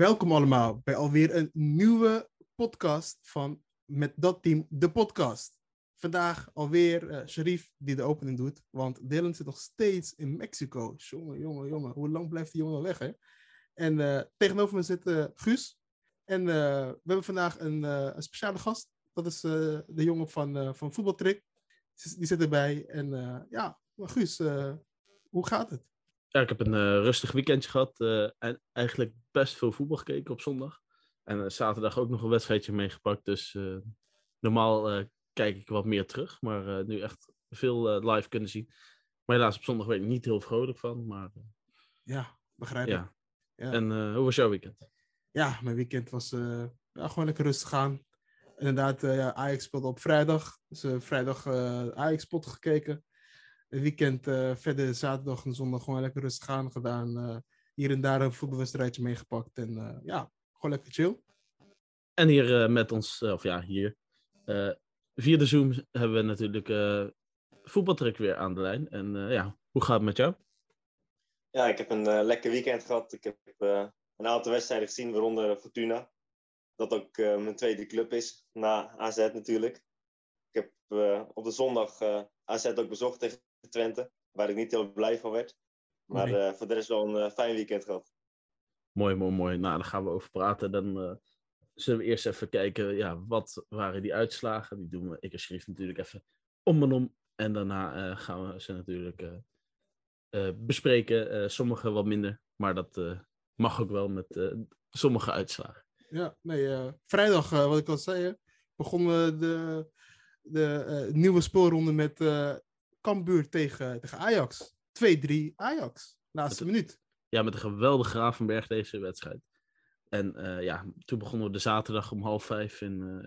welkom allemaal bij alweer een nieuwe podcast van Met Dat Team, de podcast. Vandaag alweer uh, Sharif die de opening doet, want Dylan zit nog steeds in Mexico. Jongen, jongen, jongen, hoe lang blijft die jongen weg, hè? En uh, tegenover me zit uh, Guus. En we hebben vandaag een, een, speciale gast. Dat is de jongen van, van Voetbaltrick. Die zit erbij. En ja, Guus, hoe gaat het? Ja, ik heb een uh, rustig weekendje gehad. Uh, en eigenlijk best veel voetbal gekeken op zondag. En uh, zaterdag ook nog een wedstrijdje meegepakt. Dus normaal kijk ik wat meer terug. Maar nu echt veel live kunnen zien. Maar helaas op zondag werd ik niet heel vrolijk van. Maar, ja, begrijp ik. Ja. ja. En hoe was jouw weekend? Ja, mijn weekend was ja, gewoon lekker rustig aan. Inderdaad, ja, Ajax speelde op vrijdag. Dus vrijdag Ajax-pot gekeken weekend uh, verder zaterdag en zondag gewoon lekker rustig aan gedaan. Uh, hier en daar een voetbalwedstrijdje meegepakt. En uh, ja, gewoon lekker chill. En hier met ons, of ja, hier. via de Zoom hebben we natuurlijk voetbaltrek weer aan de lijn. En ja, hoe gaat het met jou? Ja, ik heb een lekker weekend gehad. Ik heb een aantal wedstrijden gezien, waaronder Fortuna. Dat ook mijn tweede club is, na AZ natuurlijk. Ik heb op de zondag AZ ook bezocht tegen Twente, waar ik niet heel blij van werd. Maar nee. uh, voor de rest wel een uh, fijn weekend gehad. Mooi, mooi, mooi. Nou, daar gaan we over praten. Dan uh, zullen we eerst even kijken, ja, wat waren die uitslagen? Die doen we, ik en Schrift natuurlijk even om en om. En daarna gaan we ze natuurlijk bespreken. sommige wat minder, maar dat mag ook wel met sommige uitslagen. Ja, nee, vrijdag, wat ik al zei, begonnen de, de nieuwe spoorronde met Cambuur tegen, tegen Ajax. 2-3 Ajax. Laatste minuut. Ja, met een geweldige Gravenberg deze wedstrijd. En uh, ja, toen begonnen we de zaterdag om half vijf in, uh,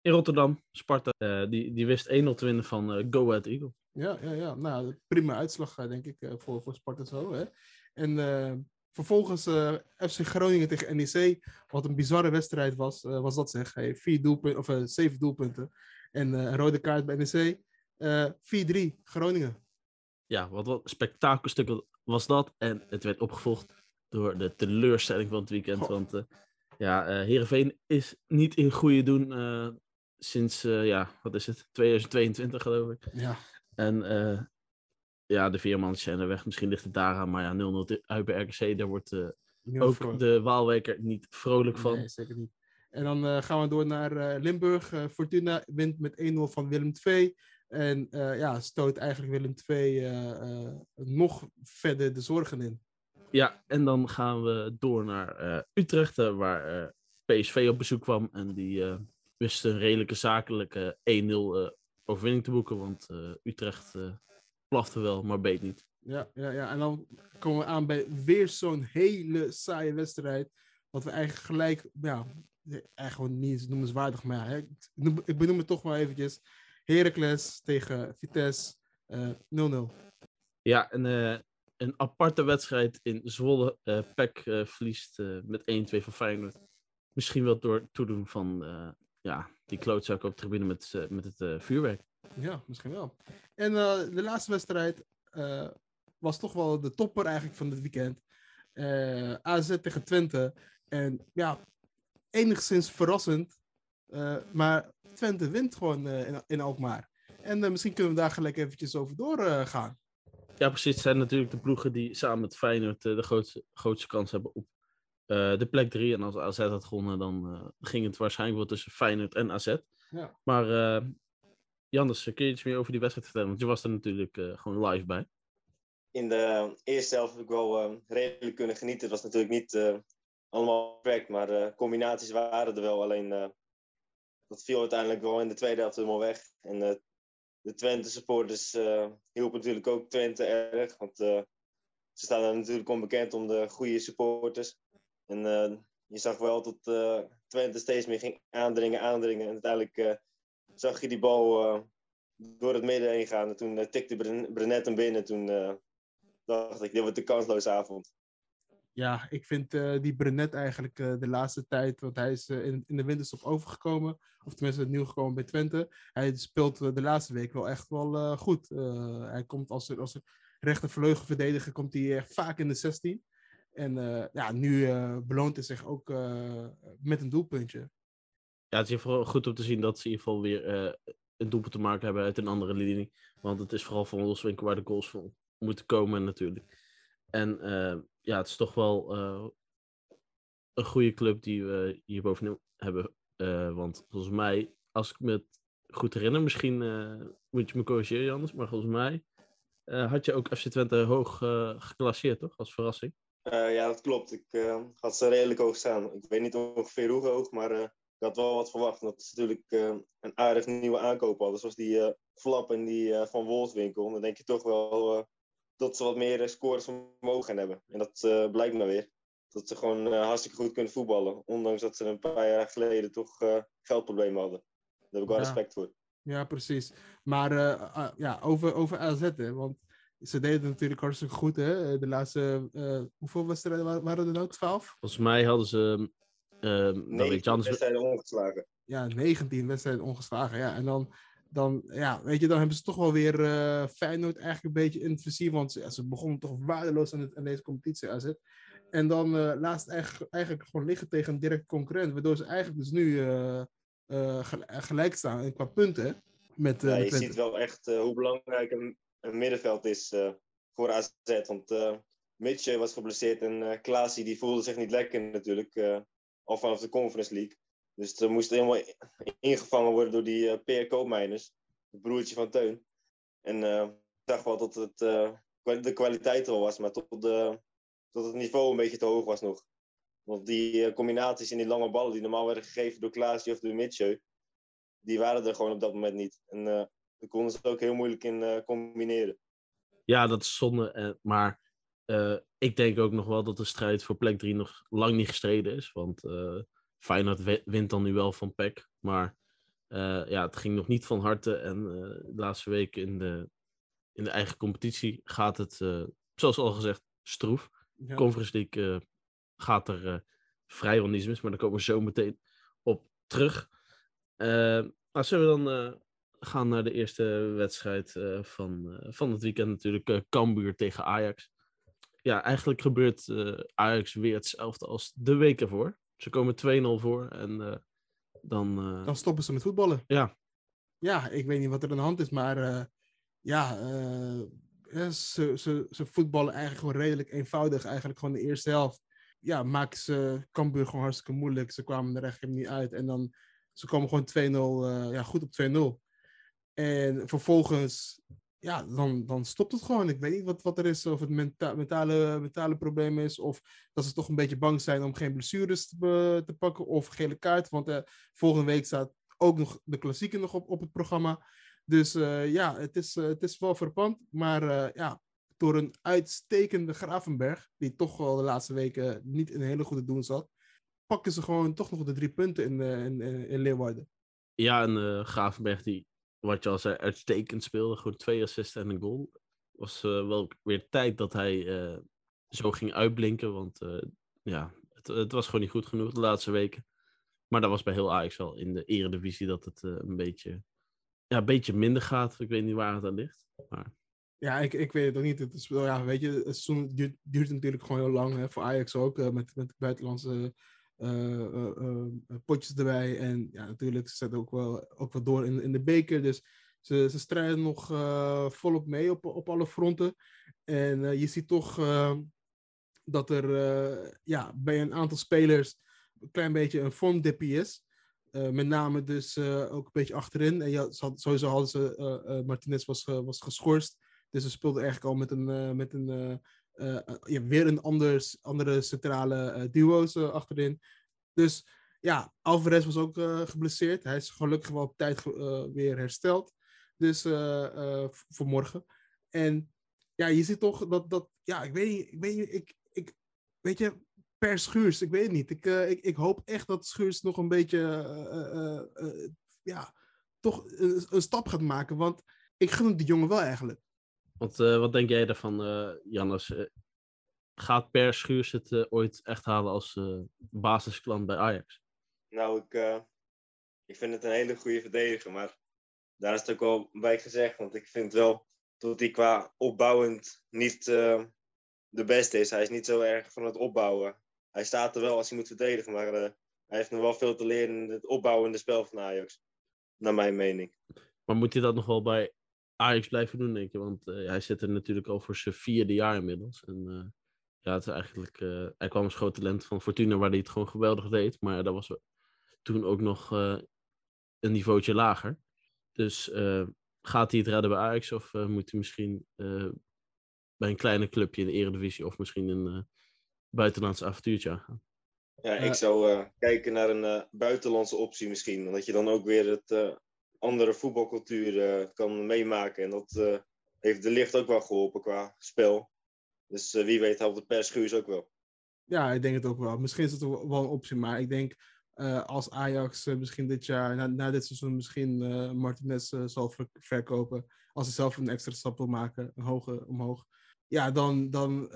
in Rotterdam. Sparta, uh, die, die wist 1-0 te winnen van Go Ahead Eagle. Ja, ja, ja. Nou, prima uitslag denk ik voor, voor Sparta zo. Hè? En vervolgens FC Groningen tegen NEC. Wat een bizarre wedstrijd was, was dat zeg. Hey, vier doelpunten, of zeven doelpunten. En een rode kaart bij NEC. 4-3 Groningen. Ja, wat een spektakelstuk was dat. En het werd opgevolgd door de teleurstelling van het weekend. Goh. Want uh, ja, uh, Heerenveen is niet in goede doen uh, sinds, ja, wat is het, 2022 geloof ik. Ja. En ja, de Veermans zijn er weg. Misschien ligt het daaraan. Maar ja, 0-0 uit bij RKC, daar wordt ook vrolijk. de Waalwijker niet vrolijk van. Nee, zeker niet. En dan gaan we door naar Limburg. Fortuna wint met 1-0 van Willem II. En uh, ja, stoot eigenlijk Willem II uh, uh, nog verder de zorgen in. Ja, en dan gaan we door naar Utrecht, waar PSV op bezoek kwam. En die wist een redelijke zakelijke 1-0 overwinning te boeken. Want Utrecht plafte wel, maar beet niet. Ja, ja, ja, en dan komen we aan bij weer zo'n hele saaie wedstrijd. Wat we eigenlijk gelijk, ja, eigenlijk niet noemenswaardig, maar ik, ik benoem het toch maar eventjes. Heracles tegen Vitesse 0-0. Uh, ja, een, uh, een aparte wedstrijd in Zwolle. Uh, PEC verliest met 1-2 van Feyenoord. Misschien wel door toedoen van ja, die klootzak op tribune met, met het vuurwerk. Ja, misschien wel. En de laatste wedstrijd was toch wel de topper eigenlijk van het weekend. AZ tegen Twente. En ja, enigszins verrassend. Maar Twente wint gewoon uh, in, in Alkmaar. En uh, misschien kunnen we daar gelijk eventjes over doorgaan. Uh, ja, precies. Het zijn natuurlijk de ploegen die samen met Feyenoord de grootste, grootste kans hebben op de plek 3. En als AZ had gewonnen, dan ging het waarschijnlijk wel tussen Feyenoord en AZ. Ja. Maar Janders, kun je iets meer over die wedstrijd vertellen? Want je was er natuurlijk gewoon live bij. In de eerste helft heb ik wel redelijk kunnen genieten. Het was natuurlijk niet allemaal perfect, maar de combinaties waren er wel. Alleen dat viel uiteindelijk wel in de tweede helft helemaal weg. En de Twente supporters uh, hielpen natuurlijk ook Twente erg. Want uh, ze staan er natuurlijk onbekend om de goede supporters. En je zag wel dat Twente steeds meer ging aandringen, aandringen. En uiteindelijk zag je die bal door het midden heen gaan. En toen tikte Brenet hem binnen. Toen dacht ik, dit wordt een kansloze avond ja, ik vind uh, die Brenet eigenlijk uh, de laatste tijd, want hij is uh, in, in de winterstop overgekomen, of tenminste nieuw gekomen bij Twente. Hij speelt de laatste week wel echt wel goed. hij komt als, als rechtervleugelverdediger, komt hij vaak in de 16. En eh, ja, nu eh, beloont hij zich ook eh, met een doelpuntje. Ja, het is geval goed om te zien dat ze in ieder geval weer eh, een doelpunt te maken hebben uit een andere linie. Want het is vooral van Wolfswinkel waar de goals van moeten komen natuurlijk. En eh, ja, het is toch wel eh, een goede club die we hier bovenin hebben. Eh, want volgens mij, als ik me goed herinner, misschien eh, moet je me corrigeren Jannes, maar volgens mij had je ook FC Twente hoog geclasseerd, toch? Als verrassing. Ja, dat klopt. Ik had ze redelijk hoog staan. Ik weet niet ongeveer hoe hoog, maar ik had wel wat verwacht. Dat ze natuurlijk een aardig nieuwe aankoop hadden. Zoals die eh, Flap en die eh, van Wolfswinkel. Dan denk je toch wel dat ze wat meer uh, scores vermogen gaan hebben. En dat eh, blijkt maar weer. Dat ze gewoon eh, hartstikke goed kunnen voetballen. Ondanks dat ze een paar jaar geleden toch eh, geldproblemen hadden. Daar heb ik wel Ja. respect voor. Ja, precies. Maar eh, ah, ja, over, over AZ, hè, want ze deden het natuurlijk hartstikke goed. Hè? De laatste, eh, hoeveel wedstrijden wa- waren er nou? 12? Volgens mij hadden ze. ehm dat Nee, weet Jannes. wedstrijden ongeslagen. Ja, 19 wedstrijden ongeslagen. Ja. En dan, dan, ja, weet je, dan hebben ze toch wel weer eh Feyenoord eigenlijk een beetje in het vizier. Want ze, ja, ze begonnen toch waardeloos aan, het, aan deze competitie AZ. En dan eh laatst eigenlijk, eigenlijk gewoon liggen tegen een direct concurrent. Waardoor ze eigenlijk dus nu eh, gel- gelijk staan qua punten. Met, Ja, je ziet wel echt hoe belangrijk een, een middenveld is voor AZ. Want Mitchell was geblesseerd en eh Klaasie die voelde zich niet lekker natuurlijk. al vanaf de Conference League. Dus er moest helemaal ingevangen worden door die eh Peer Koopmeiners. Het broertje van Teun. En eh, ik zag wel dat het, eh, de kwaliteit al was. Maar tot, de, tot het niveau een beetje te hoog was nog. Want die eh, combinaties in die lange ballen die normaal werden gegeven door Klaasie of door Mitchell. Die waren er gewoon op dat moment niet. En eh daar konden ze ook heel moeilijk in eh, combineren. Ja, dat is zonde. eh, maar eh, ik denk ook nog wel dat de strijd voor plek 3 nog lang niet gestreden is. Want eh Feyenoord wi- wint dan nu wel van PEC. Maar eh, ja, het ging nog niet van harte. En eh, de laatste weken in de, in de eigen competitie gaat het, eh, zoals al gezegd, stroef. Ja. Conference League gaat er vrijwel niets mis. Maar daar komen we zo meteen op terug. Eh nou, zullen we dan gaan naar de eerste wedstrijd van, van het weekend natuurlijk. Cambuur tegen Ajax. Ja, eigenlijk gebeurt Ajax weer hetzelfde als de week ervoor. Ze komen 2-0 voor en eh, dan... eh, Dan stoppen ze met voetballen. Ja. Ja, ik weet niet wat er aan de hand is, maar eh, ja, ze, ze, ze voetballen eigenlijk gewoon redelijk eenvoudig. Eigenlijk gewoon de eerste helft. Ja, maken ze Cambuur gewoon hartstikke moeilijk. Ze kwamen er echt niet uit. En dan, ze komen gewoon 2-0, eh, ja, goed op 2-0. En vervolgens, ja, dan, dan stopt het gewoon. Ik weet niet wat, wat er is, of het menta mentale, mentale probleem is, of dat ze toch een beetje bang zijn om geen blessures te, te pakken, of gele kaart. Want eh, volgende week staat ook nog de klassieker nog op, op het programma. Dus eh, ja, het is, eh, het is wel verpand. Maar ja, door een uitstekende Gravenberg, die toch wel de laatste weken niet in een hele goede doen zat, pakken ze gewoon toch nog de drie punten in, in, in, Leeuwarden. Ja, en Gravenberg, die, wat je al zei, uitstekend speelde. Gewoon twee assists en een goal. Was eh, wel weer tijd dat hij eh, zo ging uitblinken. Want eh, ja, het, het was gewoon niet goed genoeg de laatste weken. Maar dat was bij heel Ajax wel in de eredivisie dat het een, beetje, ja, een beetje minder gaat. Ik weet niet waar het aan ligt. Maar Ja, ik, ik weet het ook niet. Het is, ja, weet je, het seizoen duurt, natuurlijk gewoon heel lang. Hè, voor Ajax ook, met, met buitenlandse potjes erbij. En ja, natuurlijk, ze zetten ook wel, ook wel door in, in de beker. Dus ze, ze strijden nog eh, volop mee op, op alle fronten. En eh, je ziet toch eh, dat er eh, ja, bij een aantal spelers een klein beetje een vormdippie is. Eh, met name dus eh, ook een beetje achterin. En ja, sowieso hadden ze, eh, eh, Martinez was, was geschorst. Dus ze speelden eigenlijk al met een, eh, met een eh, eh, eh, weer een anders, andere centrale eh, duo's eh, achterin. Dus ja, Alvarez was ook eh, geblesseerd. Hij is gelukkig wel op tijd eh, weer hersteld. Dus v- voor morgen. En ja, je ziet toch dat, dat ja, ik weet niet, ik weet ik, ik, weet je, per Schuurs, ik weet het niet. Ik, ik, ik hoop echt dat Schuurs nog een beetje, ja, toch een, stap gaat maken. Want ik gun die jongen wel eigenlijk. eh, wat denk jij daarvan, Jannes? Gaat Per Schuurs het ooit echt halen als basisklant bij Ajax? Nou, ik, eh, ik vind het een hele goede verdediger. Maar daar is het ook wel bij gezegd. Want ik vind wel dat hij qua opbouwend niet, eh, de beste is. Hij is niet zo erg van het opbouwen. Hij staat er wel als hij moet verdedigen, maar hij heeft nog wel veel te leren in het opbouwende spel van Ajax. Naar mijn mening. Maar moet hij dat nog wel bij Ajax blijven doen, denk je? Want hij zit er natuurlijk al voor zijn vierde jaar inmiddels. En ja, het is eigenlijk... hij kwam als groot talent van Fortuna, waar hij het gewoon geweldig deed. Maar dat was toen ook nog een niveautje lager. Dus gaat hij het redden bij Ajax of moet hij misschien bij een kleine clubje in de Eredivisie of misschien een uh, buitenlands avontuurtje aangaan. Ja, ik zou uh, kijken naar een uh, buitenlandse optie misschien. Omdat je dan ook weer het andere voetbalcultuur kan meemaken. En dat heeft de licht ook wel geholpen qua spel. Dus wie weet helpt de perschuurs ook wel. Ja, ik denk het ook wel. Misschien is het wel een optie. Maar ik denk als Ajax misschien dit jaar, na, na dit seizoen, misschien Martinez zal verkopen. Als hij zelf een extra stap wil maken, een hoge, omhoog ja, dan, dan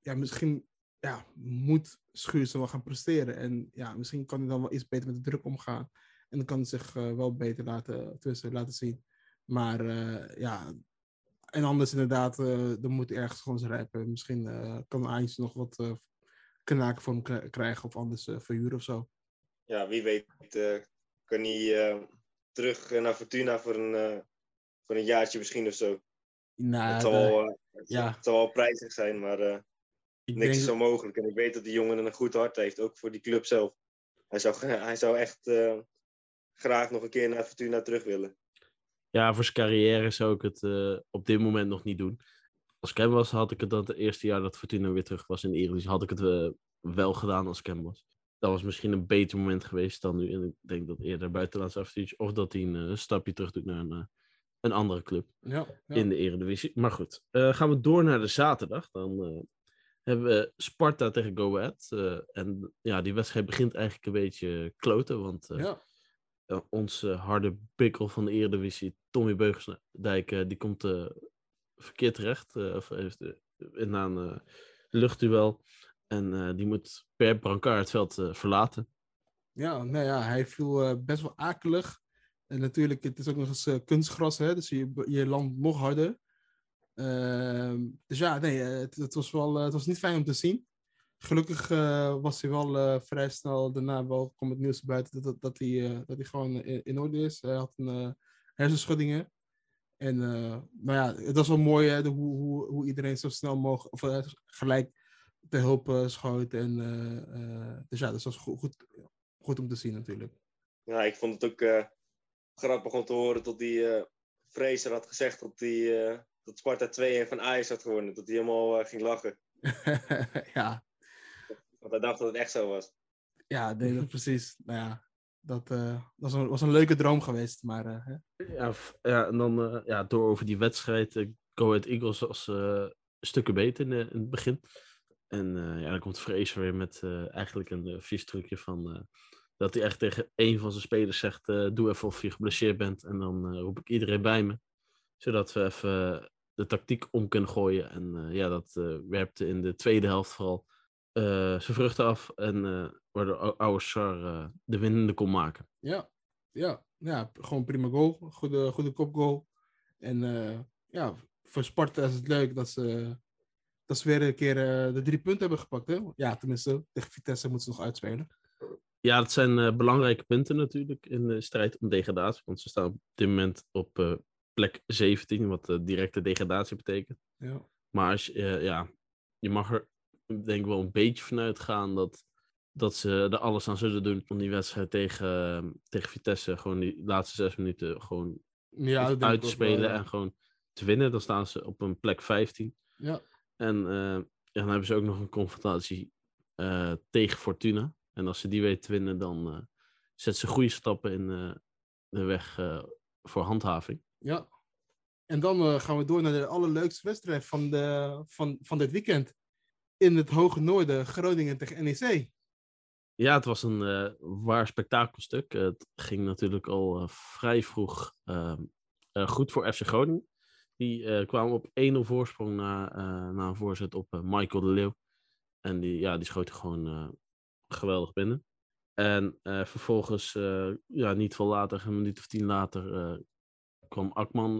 ja, misschien ja, moet Schuurs wel gaan presteren. En ja, misschien kan hij dan wel iets beter met de druk omgaan. En dan kan hij zich wel beter laten, tussen, laten zien. Maar ja, en anders inderdaad, dan moet hij ergens gewoon rijpen. Misschien kan Ajax nog wat knaken voor hem krijgen of anders verhuren of zo. Ja, wie weet kan hij terug naar Fortuna voor een, voor een jaartje misschien of zo. Nou, het, zal wel, het, ja. zal wel prijzig zijn, maar uh, niks denk... is zo mogelijk. En ik weet dat die jongen een goed hart heeft, ook voor die club zelf. Hij zou, hij zou echt uh, graag nog een keer naar Fortuna terug willen. Ja, voor zijn carrière zou ik het uh, op dit moment nog niet doen. Als hem was, had ik het dat het eerste jaar dat Fortuna weer terug was in de Eredivisie, had ik het wel gedaan als hem was. Dat was misschien een beter moment geweest dan nu. En ik denk dat eerder buitenlands avontuurtje, of dat hij een stapje terug doet naar een een andere club ja, in de Eredivisie. Maar goed, uh, gaan we door naar de zaterdag. Dan uh, hebben we Sparta tegen Go Ahead. Uh, en ja, die wedstrijd begint eigenlijk een beetje kloten. Want ja. onze harde pikkel van de Eredivisie, Tommy Beugelsdijk, die komt verkeerd terecht. of heeft in een luchtduel. En die moet per brancard het veld verlaten. Ja, nou ja, hij viel best wel akelig. En natuurlijk, het is ook nog eens kunstgras, hè, dus je, je landt nog harder. Uh, dus ja, nee, eh, het, het, was wel, het was niet fijn om te zien. Gelukkig was hij wel vrij snel daarna wel kwam het nieuws buiten dat, dat, hij, dat hij gewoon in, in, orde is. Hij had een hersenschuddingen. En nou ja, het was wel mooi hè, de, hoe, hoe, hoe iedereen zo snel mogelijk, of gelijk te hulp schoot. En, dus ja, dat was goed, goed, goed om te zien natuurlijk. Ja, ik vond het ook grappig om te horen dat die uh, Fraser had gezegd dat, die, uh, dat Sparta 2 van Ajax had gewonnen. Dat hij helemaal uh, ging lachen. ja. Want hij dacht dat het echt zo was. Ja, nee, dat precies. Nou ja, dat was, een, was een leuke droom geweest. Maar, hè? Ja, ja, en dan ja, door over die wedstrijd. Go Ahead Eagles was stukken beter in, het begin. En ja, dan komt Fraser weer met eigenlijk een vies trucje van dat hij echt tegen een van zijn spelers zegt: Doe even of je geblesseerd bent. En dan roep ik iedereen bij me. Zodat we even de tactiek om kunnen gooien. En ja, dat werpte in de tweede helft vooral zijn vruchten af. En waardoor Oude Sar de winnende kon maken. Ja, ja, ja gewoon prima goal. Goede, goede kopgoal. En ja, voor Sparta is het leuk dat ze, dat ze weer een keer de drie punten hebben gepakt. Hè? Ja, tenminste, tegen Vitesse moeten ze nog uitspelen. Ja, dat zijn belangrijke punten natuurlijk in de strijd om degradatie. Want ze staan op dit moment op plek 17, wat directe degradatie betekent. Ja. Maar als, ja, je mag er denk ik wel een beetje vanuit gaan dat, dat ze er alles aan zullen doen om die wedstrijd tegen, tegen Vitesse gewoon die laatste zes minuten gewoon ja, uit te spelen wel, ja. en gewoon te winnen. Dan staan ze op een plek 15. Ja. En ja, dan hebben ze ook nog een confrontatie tegen Fortuna. En als ze die weten te winnen, dan uh, zetten ze goede stappen in de weg voor handhaving. Ja. En dan gaan we door naar de allerleukste wedstrijd van, de, van, van dit weekend. In het hoge noorden, Groningen tegen NEC. Ja, het was een waar spektakelstuk. het ging natuurlijk al vrij vroeg ehm, goed voor FC Groningen. Die kwamen op 1-0 voorsprong na, na een voorzet op Michael de Leeuw. En die, ja, die schoten gewoon geweldig binnen. En vervolgens, ja, niet veel later, een minuut of tien later, kwam Akman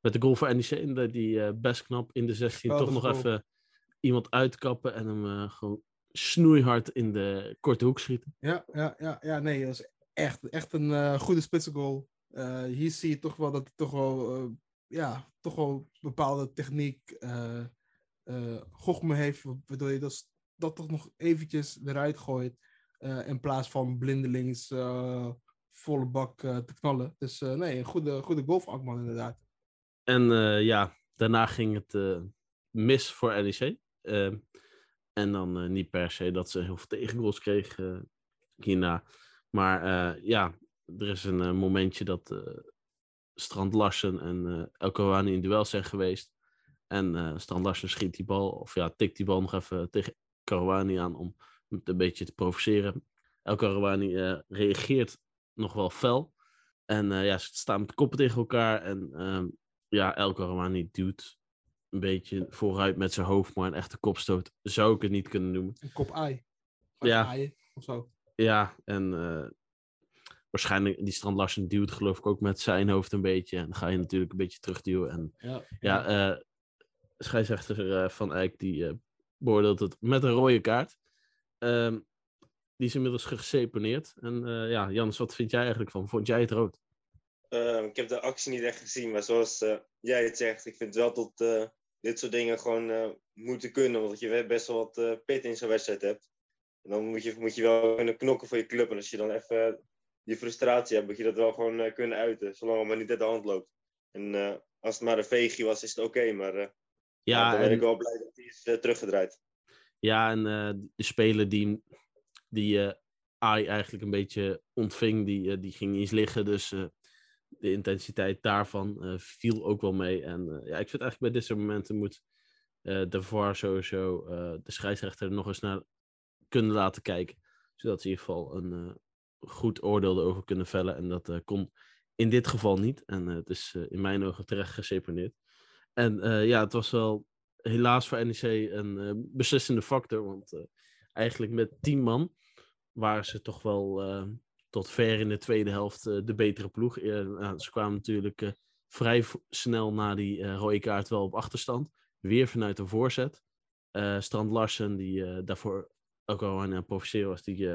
met de goal voor NEC. En die best knap in de 16 toch nog even iemand uitkappen en hem eh, gewoon snoeihard in de korte hoek schieten. Ja, ja, ja, ja nee, dat is echt, echt een uh, goede spitsengoal. Uh, hier zie je toch wel dat hij toch wel, uh, ja, toch wel bepaalde techniek, uh, gochme heeft, waardoor je dat, dat toch nog eventjes eruit gooit, in plaats van blindelings volle bak te knallen. Dus nee, een goede, goede goal van Akman inderdaad. En ja, daarna ging het mis voor NEC. En dan niet per se dat ze heel veel tegengoals kreeg hierna. Maar ja, er is een momentje dat Strand Larsen en uh, El Kouani in duel zijn geweest. En Strand Larsen schiet die bal, of ja, tikt die bal nog even tegen Kouani aan om het een beetje te provoceren. El Kouani reageert nog wel fel. En ja, ze staan met koppen tegen elkaar. En ehm, ja, El duwt een beetje vooruit met zijn hoofd, maar een echte kopstoot zou ik het niet kunnen noemen. Een kop-ei. Ja. of zo. Ja, en waarschijnlijk die Strand Larsen duwt geloof ik ook met zijn hoofd een beetje. En dan ga je natuurlijk een beetje terugduwen. En ja, ja uh, scheidsrechter uh, Van Eyck die uh, beoordeelt het met een rode kaart. Ehm, die is inmiddels geseponeerd. En ja, Jans, wat vind jij eigenlijk van? Vond jij het rood? Ehm, ik heb de actie niet echt gezien, maar zoals jij het zegt, ik vind wel dat dit soort dingen gewoon moeten kunnen. Omdat je best wel wat pit in zo'n wedstrijd hebt. En dan moet je, moet je wel kunnen knokken voor je club. En als je dan even die frustratie hebt, moet je dat wel gewoon uh, kunnen uiten. Zolang het maar niet uit de hand loopt. En uh, als het maar een veegje was, is het oké. Okay, maar uh, ja, dan ben en... ik wel blij dat hij is teruggedraaid. Ja, en de speler die, die AI eigenlijk een beetje ontving, die, die ging niet eens liggen. Dus de intensiteit daarvan viel ook wel mee. En ja, ik vind eigenlijk bij dit soort momenten moet de VAR sowieso de scheidsrechter er nog eens naar kunnen laten kijken. Zodat ze in ieder geval een, goed oordeel erover kunnen vellen. En dat kon in dit geval niet. En het is in mijn ogen terecht geseponeerd. En ja, het was wel helaas voor NEC een beslissende factor. Want eigenlijk met tien man waren ze toch wel tot ver in de tweede helft de betere ploeg. Nou, ze kwamen natuurlijk vrij snel na die rode kaart wel op achterstand. Weer vanuit een voorzet. Strand Larsen, die daarvoor ook al aan het profiteren was, die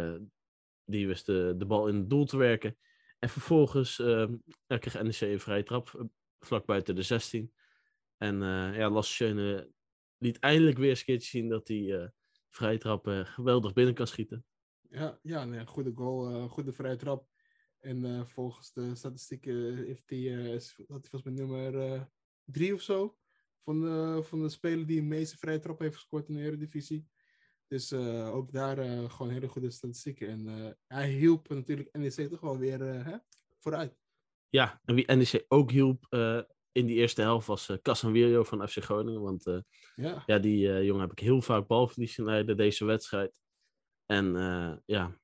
die wist de, de bal in het doel te werken. En vervolgens uh, kreeg NEC een vrije trap eh, vlak buiten de 16. En uh, ja, Schöne liet eindelijk weer eens een keertje zien dat hij uh, vrije trap geweldig binnen kan schieten. Ja, ja nee, goede goal, goede vrije trap. En volgens de statistieken heeft hij, dat hij volgens mij nummer drie of zo. Van de, van de speler die de meeste vrije trap heeft gescoord in de Eredivisie. Dus uh, ook daar uh, gewoon hele goede statistieken. En uh, hij hielp natuurlijk NEC toch wel weer hè, vooruit. Ja, en wie NEC ook hielp in die eerste helft was uh, Casanvirio van FC Groningen. Want ja. ja. die jongen heb ik heel vaak balverlies in deze wedstrijd. En ja,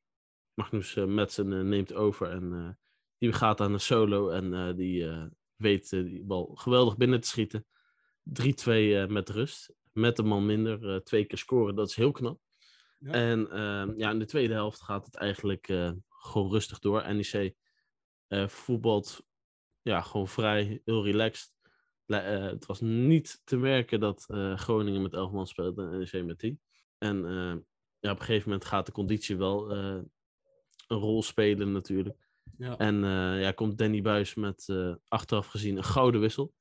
Magnus Metsen neemt over en die gaat aan de solo. En die weet die bal geweldig binnen te schieten. 3-2 met rust met een man minder twee keer scoren, dat is heel knap. Ja. En uh, ja, in de tweede helft gaat het eigenlijk uh, gewoon rustig door. NEC uh, voetbalt ja, gewoon vrij, heel relaxed. het was niet te merken dat Groningen met 11 man speelde en NEC met 10. En ja, op een gegeven moment gaat de conditie wel een rol spelen natuurlijk. Ja. En ja, komt Danny Buis met achteraf gezien een gouden wissel.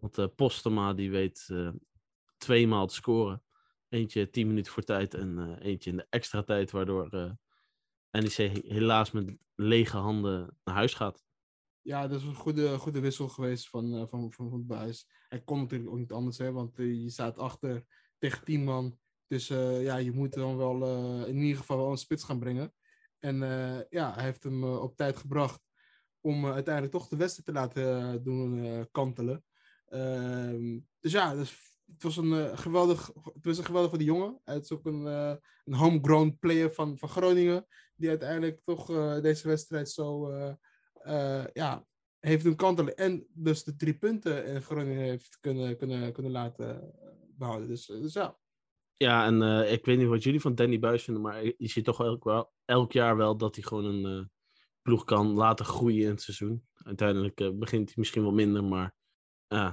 Want Postema die weet twee maal te scoren. Eentje 10 minuten voor tijd en eentje in de extra tijd, waardoor eh, NEC helaas met lege handen naar huis gaat. Ja, dat is een goede, goede wissel geweest van, van, van, van Buis. Hij kon natuurlijk ook niet anders, hè, want je staat achter tegen 10 man. Dus ja, je moet dan wel in ieder geval wel een spits gaan brengen. En ja, hij heeft hem op tijd gebracht om uiteindelijk toch de wedstrijd te laten doen kantelen. Ehm, dus ja, is het was een uh, geweldig, het was een geweldig voor die jongen. Het is ook een, homegrown player van, van Groningen, die uiteindelijk toch deze wedstrijd zo ja, heeft doen kantelen. En dus de drie punten in Groningen heeft kunnen, kunnen, kunnen laten behouden. Dus, dus ja. Ja, en ik weet niet wat jullie van Danny Buis vinden, maar je ziet toch elk, wel, elk jaar wel dat hij gewoon een ploeg kan laten groeien in het seizoen. Uiteindelijk begint hij misschien wel minder, maar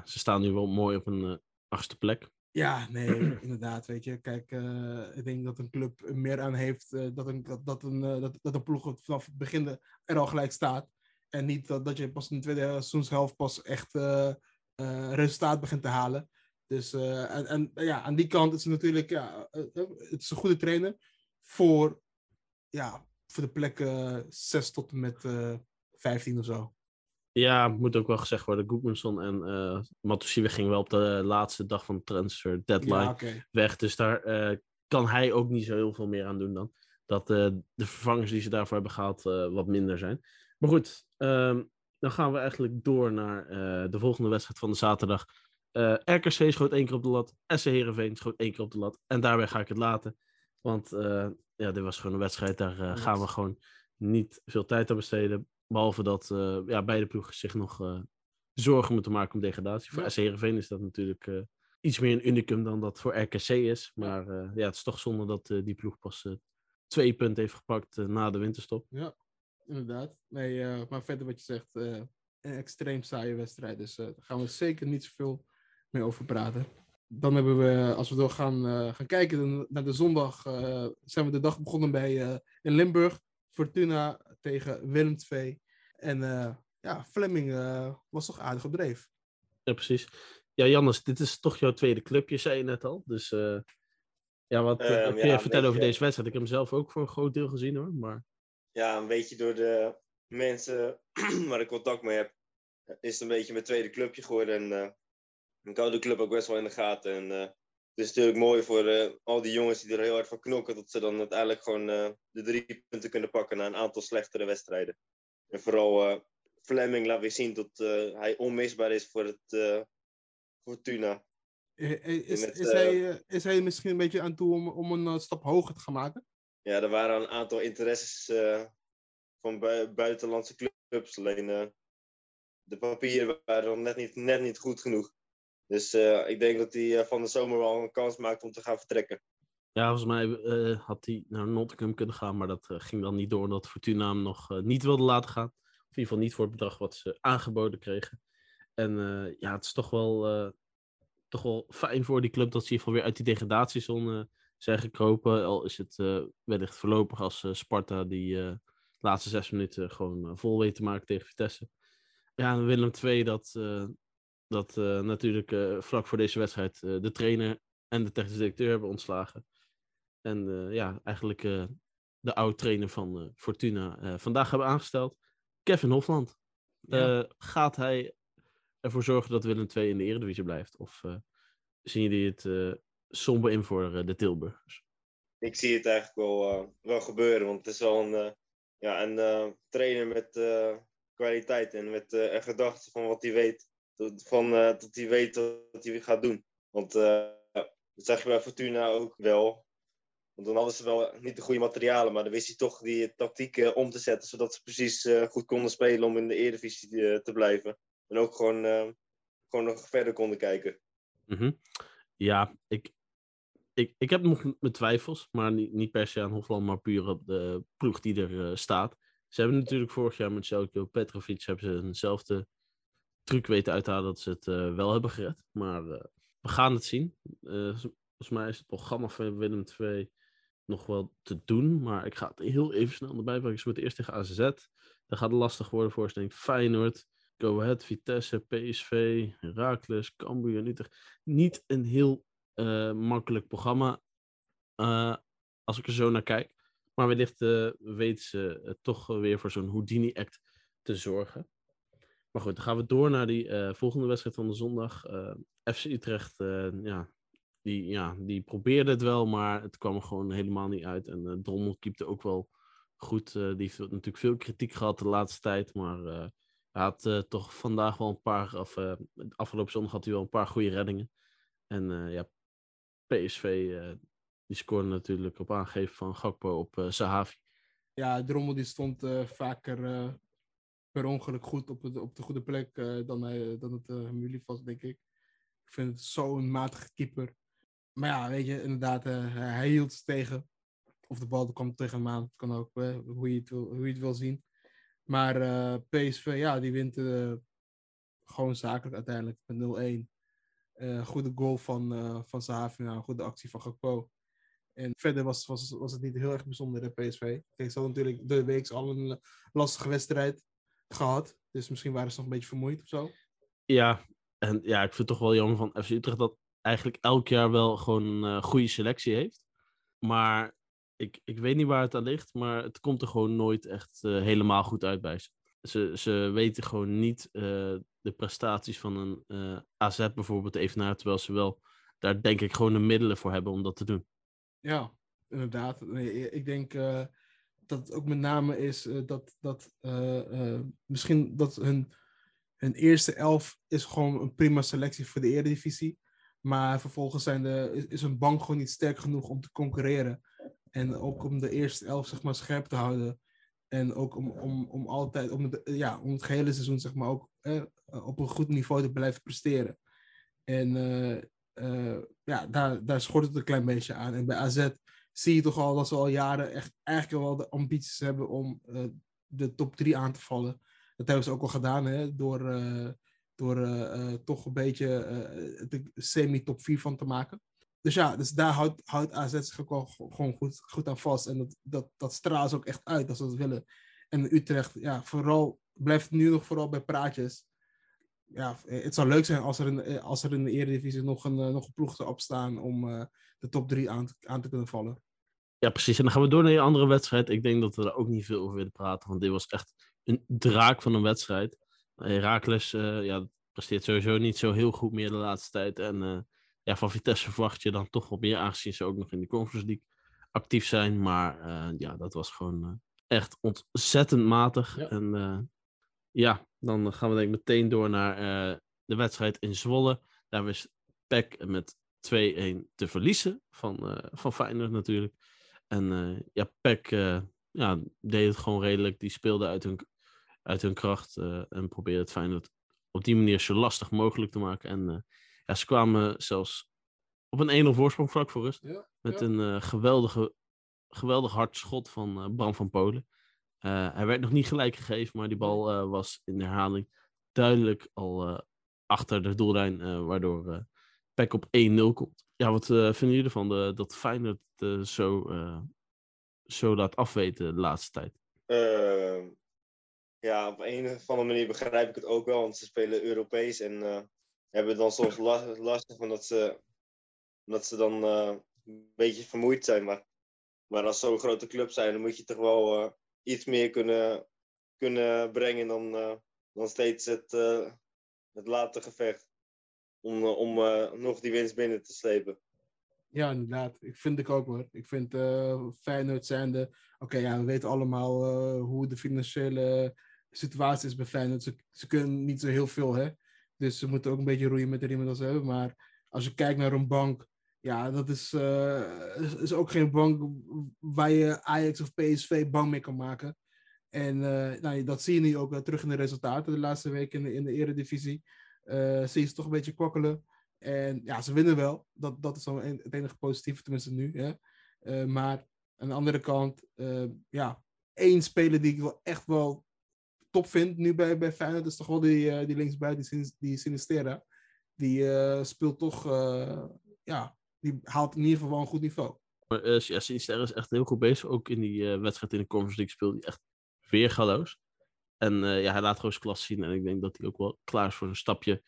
ze staan nu wel mooi op een achtste plek. Ja, nee, inderdaad. Weet je, kijk, eh, ik denk dat een club er meer aan heeft eh, dat, een, dat, dat, een, eh, dat, dat een ploeg vanaf het begin er al gelijk staat. En niet dat, dat je pas in de tweede seizoenshelft pas echt eh, eh, resultaat begint te halen. Dus eh, en, en ja, aan die kant is het natuurlijk, ja, eh, eh, het is een goede trainer voor, ja, voor de plekken 6 tot en met eh 15 of zo. Ja, moet ook wel gezegd worden. Goedmanson en Matusiwa gingen wel op de laatste dag van de transfer deadline Ja, weg. Dus daar kan hij ook niet zo heel veel meer aan doen dan. Dat de vervangers die ze daarvoor hebben gehaald eh, wat minder zijn. Maar goed, ehm, dan gaan we eigenlijk door naar de volgende wedstrijd van de zaterdag. Eh, RKC schoot één keer op de lat. SC Heerenveen schoot één keer op de lat. En daarbij ga ik het laten. Want eh, ja, dit was gewoon een wedstrijd. Daar eh, gaan we gewoon niet veel tijd aan besteden. Behalve dat ja, beide ploegen zich nog zorgen moeten maken om degradatie. Voor Ja. SC Heerenveen is dat natuurlijk iets meer een unicum dan dat voor RKC is. Maar ja, het is toch zonde dat die ploeg pas twee punten heeft gepakt na de winterstop. Inderdaad. Nee, maar verder wat je zegt, een extreem saaie wedstrijd. Dus daar gaan we zeker niet zoveel meer over praten. Dan hebben we, als we door gaan, eh, gaan kijken naar de zondag, eh, zijn we de dag begonnen bij eh, in Limburg. Fortuna tegen Willem II. En eh, ja, Fleming eh, was toch aardig op dreef. Ja, precies. Ja, Jannes, dit is toch jouw tweede clubje, zei je net al. Dus eh, ja, wat eh, Ehm, kun ja, je vertellen over deze wedstrijd? Ik heb hem zelf ook voor een groot deel gezien hoor. Maar ja, een beetje door de mensen waar ik contact mee heb, is het een beetje mijn tweede clubje geworden. En eh, ik hou de club ook best wel in de gaten. En eh, het is natuurlijk mooi voor eh, al die jongens die er heel hard van knokken, dat ze dan uiteindelijk gewoon eh, de drie punten kunnen pakken na een aantal slechtere wedstrijden. En vooral Fleming laat weer zien dat hij onmisbaar is voor het Fortuna. Is, met, is, hij, is hij misschien een beetje aan toe om, om een stap hoger te gaan maken? Ja, er waren een aantal interesses van bui- buitenlandse clubs. Alleen de papieren waren nog net niet, net niet goed genoeg. Dus eh, ik denk dat hij eh, van de zomer wel een kans maakt om te gaan vertrekken. ja, volgens mij eh, had hij naar Nottingham kunnen gaan. Maar dat ging dan niet door omdat Fortuna hem nog niet wilde laten gaan. Of in ieder geval niet voor het bedrag wat ze aangeboden kregen. En ja, het is toch wel, toch wel fijn voor die club dat ze in ieder geval weer uit die degradatiezone zijn gekropen. Al is het wellicht voorlopig als Sparta die de laatste zes minuten gewoon vol weet te maken tegen Vitesse. Ja, en Willem II dat, dat eh, natuurlijk eh, vlak voor deze wedstrijd eh, de trainer en de technische directeur hebben ontslagen. En eh, ja, eigenlijk eh, de oude trainer van eh, Fortuna eh, vandaag hebben aangesteld. Kevin Hofland. Ja. Eh, gaat hij ervoor zorgen dat Willem II in de Eredivisie blijft? Of eh, zien jullie het eh somber in voor eh, de Tilburgers? Ik zie het eigenlijk wel, eh, wel gebeuren. Want het is wel een, ja, een eh, trainer met eh, kwaliteit en met eh, een gedachte van wat hij weet. Van, eh, dat hij weet wat hij gaat doen. Want eh, dat zag je bij Fortuna ook wel. Want dan hadden ze wel niet de goede materialen, maar dan wist hij toch die tactiek eh, om te zetten, zodat ze precies goed konden spelen om in de Eredivisie te blijven. En ook gewoon, gewoon nog verder konden kijken. Mhm. Ja, ik, ik, ik heb nog mijn twijfels, maar niet, niet per se aan Hofland, maar puur op de ploeg die er staat. Ze hebben natuurlijk vorig jaar met Celko Petrovic hebben ze eenzelfde truc weten uithalen dat ze het eh, wel hebben gered. Maar eh, we gaan het zien. Eh, volgens mij is het programma van Willem II nog wel te doen, maar ik ga het heel even snel erbij pakken. Ze moeten eerst tegen AZ. Dat gaat lastig worden voor ze, denk. Feyenoord, Go Ahead, Vitesse, PSV, Heracles, Cambuur. Niet een heel makkelijk programma, als ik er zo naar kijk. Maar wellicht weten ze toch weer voor zo'n Houdini-act te zorgen. Maar goed, dan gaan we door naar die eh, volgende wedstrijd van de zondag. Eh, FC Utrecht, eh, ja, die, ja, die probeerde het wel, maar het kwam er gewoon helemaal niet uit. En Drommel keepte ook wel goed. Die heeft natuurlijk veel kritiek gehad de laatste tijd, maar hij had toch vandaag wel een paar, of afgelopen zondag had hij wel een paar goede reddingen. En ja, PSV, die scoorde natuurlijk op aangeven van Gakpo op Sahavi. Ja, Drommel die stond vaker per ongeluk goed op, op de goede plek eh, dan, hij, dan het eh, hem was, denk ik. Ik vind het zo'n matige keeper. Maar ja, weet je, inderdaad, eh, hij hield het tegen. Of de bal kwam tegen hem aan, kan ook, eh, hoe, je het wil, hoe je het wil zien. Maar eh, PSV, ja, die wint eh, gewoon zakelijk uiteindelijk met 0-1. Uh, goede goal van, uh, van goede actie van Gakpo. En verder was, was, was het niet heel erg bijzonder in PSV. Kijk, ze natuurlijk de week al een lastige wedstrijd gehad. Dus misschien waren ze nog een beetje vermoeid of zo. Ja, en ja, ik vind het toch wel jammer van FC Utrecht dat eigenlijk elk jaar wel gewoon een goede selectie heeft. Maar ik, ik weet niet waar het aan ligt, maar het komt er gewoon nooit echt uh, helemaal goed uit bij ze. Ze, ze weten gewoon niet uh, de prestaties van een eh, AZ bijvoorbeeld evenaar, terwijl ze wel daar denk ik gewoon de middelen voor hebben om dat te doen. Ja, inderdaad. Nee, ik denk dat het ook met name is dat, dat misschien dat hun, hun eerste elf is gewoon een prima selectie voor de Eredivisie. Maar vervolgens zijn de, is, een bank gewoon niet sterk genoeg om te concurreren. En ook om de eerste elf zeg maar, scherp te houden. En ook om, om, om altijd, om het, ja, om het gehele seizoen zeg maar, ook eh, op een goed niveau te blijven presteren. En ja, daar, daar schort het een klein beetje aan. En bij AZ zie je toch al dat ze al jaren echt eigenlijk wel de ambities hebben om uh, de top 3 aan te vallen. Dat hebben ze ook al gedaan hè, door, door toch een beetje de semi-top 4 van te maken dus ja, dus daar houdt, houdt AZ zich ook gewoon goed, goed aan vast. En dat, dat, dat straalt ook echt uit als ze dat willen. En Utrecht, ja, vooral blijft nu nog vooral bij praatjes. Ja, het zou leuk zijn als er in, als er in de Eredivisie nog een, eh, nog een ploeg te opstaan om de top 3 aan, aan te kunnen vallen. Ja, precies. En dan gaan we door naar een andere wedstrijd. Ik denk dat we daar ook niet veel over willen praten, want dit was echt een draak van een wedstrijd. Herakles uh, ja, presteert sowieso niet zo heel goed meer de laatste tijd. En ja, van Vitesse verwacht je dan toch wel meer, aangezien ze ook nog in de Conference League actief zijn. Maar uh, ja, dat was gewoon echt ontzettend matig. Ja. En ja, dan gaan we denk ik meteen door naar de wedstrijd in Zwolle. Daar was PEC met 2-1 te verliezen van, van Feyenoord natuurlijk. En ja, PEC ja, deed het gewoon redelijk. Die speelde uit hun, uit hun kracht en probeerde het Feyenoord op die manier zo lastig mogelijk te maken. En ja, ze kwamen zelfs op een 1-0 voorsprong vlak voor rust. Ja, met een geweldige, geweldig hard schot van Bram van Polen. Uh, hij werd nog niet gelijk gegeven, maar die bal was in de herhaling duidelijk al achter de doellijn, waardoor Peck op 1-0 komt. Ja, wat vinden jullie ervan de, dat Feyenoord zo, zo laat afweten de laatste tijd? Ehm, ja, op een of andere manier begrijp ik het ook wel, want ze spelen Europees en hebben dan soms last, lastig omdat ze, omdat ze dan uh, een beetje vermoeid zijn. Maar, maar als zo'n grote club zijn, dan moet je toch wel uh, iets meer kunnen, kunnen brengen dan, uh, dan steeds het, het late gevecht. Om, om nog die winst binnen te slepen. Ja, inderdaad. Ik vind ik ook hoor. Ik vind uh, Feyenoord zijnde... Oké, ja, we weten allemaal hoe de financiële situatie is bij Feyenoord. Ze, kunnen niet zo heel veel, hè. Dus ze moeten ook een beetje roeien met de riemen dat ze hebben. Maar als je kijkt naar een bank, ja, dat is, uh, is, ook geen bank waar je Ajax of PSV bang mee kan maken. En nou, dat zie je nu ook terug in de resultaten de laatste weken in de, in de eredivisie. Zie je ze toch een beetje kwakkelen. En ja, ze winnen wel. Dat, dat is dan het enige positieve, tenminste nu. Hè? maar aan de andere kant, ja, één speler die ik wel echt wel top vind nu bij, bij Feyenoord is toch wel die, die linksbuiten, die, die Sinistera. Die speelt toch, ja, die haalt in ieder geval wel een goed niveau. Maar, ja, Sinistera is echt heel goed bezig. Ook in die wedstrijd in de Conference League speelt hij echt weergaloos. En ja, hij laat gewoon zijn klas zien. En ik denk dat hij ook wel klaar is voor een stapje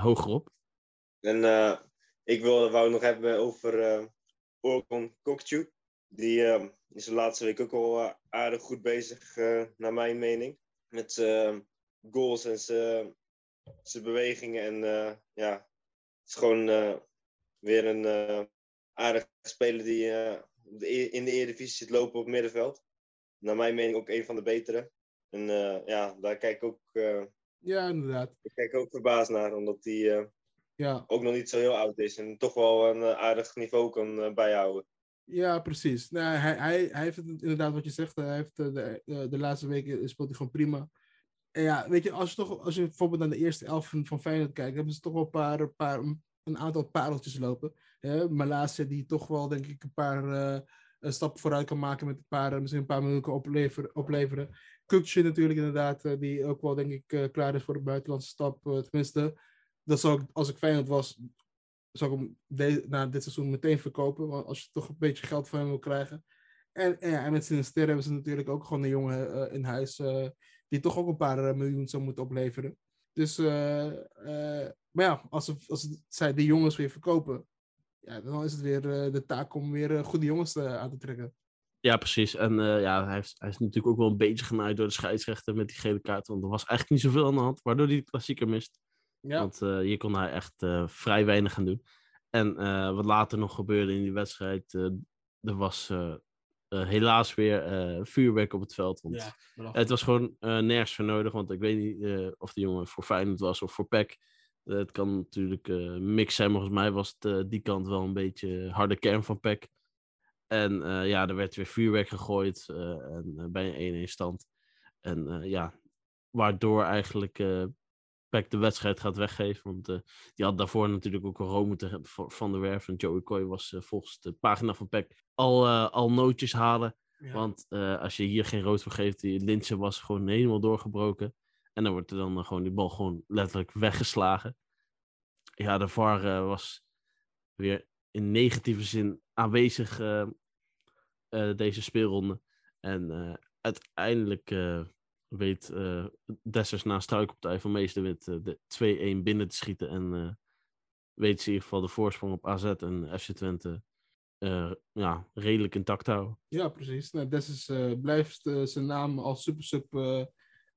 hogerop. En ik wil, wou nog hebben over uh, Orkon Kokchu. Die uh, is de laatste week ook al uh, aardig goed bezig, uh, naar mijn mening. Met goals en zijn bewegingen. En ja, het is gewoon weer een aardige speler die in de Eredivisie zit lopen op het middenveld. Naar mijn mening ook een van de betere. En ja, daar kijk ik ook... ja, inderdaad. Ik kijk ook verbaasd naar, omdat hij ja. ook nog niet zo heel oud is. En toch wel een aardig niveau kan bijhouden. Ja, precies. Nou, hij, hij, hij heeft het inderdaad wat je zegt. Hij heeft eh, de, de, de laatste weken speelt hij gewoon prima. En ja, weet je, als je, toch, als je bijvoorbeeld naar de eerste elf van, van Feyenoord kijkt, hebben ze toch wel een paar, paar een aantal pareltjes lopen. Ja, Malasia die toch wel, denk ik, een paar uh, stappen vooruit kan maken met een paar, misschien een paar minuten opleveren. opleveren. Kukje natuurlijk inderdaad, die ook wel, denk ik, klaar is voor de buitenlandse stap. tenminste, dat zou ik, als ik Feyenoord was, zou ik hem na dit seizoen meteen verkopen. Want als je toch een beetje geld van hem wil krijgen. En, ja, en met Sinister hebben ze natuurlijk ook gewoon een jongen in huis. Die toch ook een paar miljoen zou moeten opleveren. Dus, maar ja, als, ze, als zij die jongens weer verkopen. Ja, dan is het weer de taak om weer goede jongens aan te trekken. Ja, precies. En ja, hij, heeft, hij is natuurlijk ook wel een beetje genaaid door de scheidsrechter met die gele kaart. Want er was eigenlijk niet zoveel aan de hand, waardoor hij de klassieker mist. Ja. Want uh, hier kon hij echt uh, vrij weinig gaan doen. En wat later nog gebeurde in die wedstrijd, er was helaas weer vuurwerk op het veld. Want ja, het was gewoon nergens voor nodig, want ik weet niet of de jongen voor Feyenoord was of voor PEC. het kan natuurlijk mix zijn, volgens mij was het die kant wel een beetje harde kern van PEC. En ja, er werd weer vuurwerk gegooid en, bij een 1-1 stand. En ja, waardoor eigenlijk Peck de wedstrijd gaat weggeven. Want die had daarvoor natuurlijk ook een room moeten van de werf. En Joey Coy was volgens de pagina van Peck al, al nootjes halen. Ja. Want als je hier geen rood voor geeft, die Linse was gewoon helemaal doorgebroken. En dan wordt er dan gewoon die bal gewoon letterlijk weggeslagen. Ja, de VAR was weer in negatieve zin aanwezig deze speelronde. En uiteindelijk weet uh, Dessers na struikelpartij van Meesterwit uh, de 2-1 binnen te schieten. En uh, weet ze in ieder geval de voorsprong op AZ en FC Twente ja, redelijk intact houden. Ja, precies. Nou, Dessers blijft zijn naam als super sub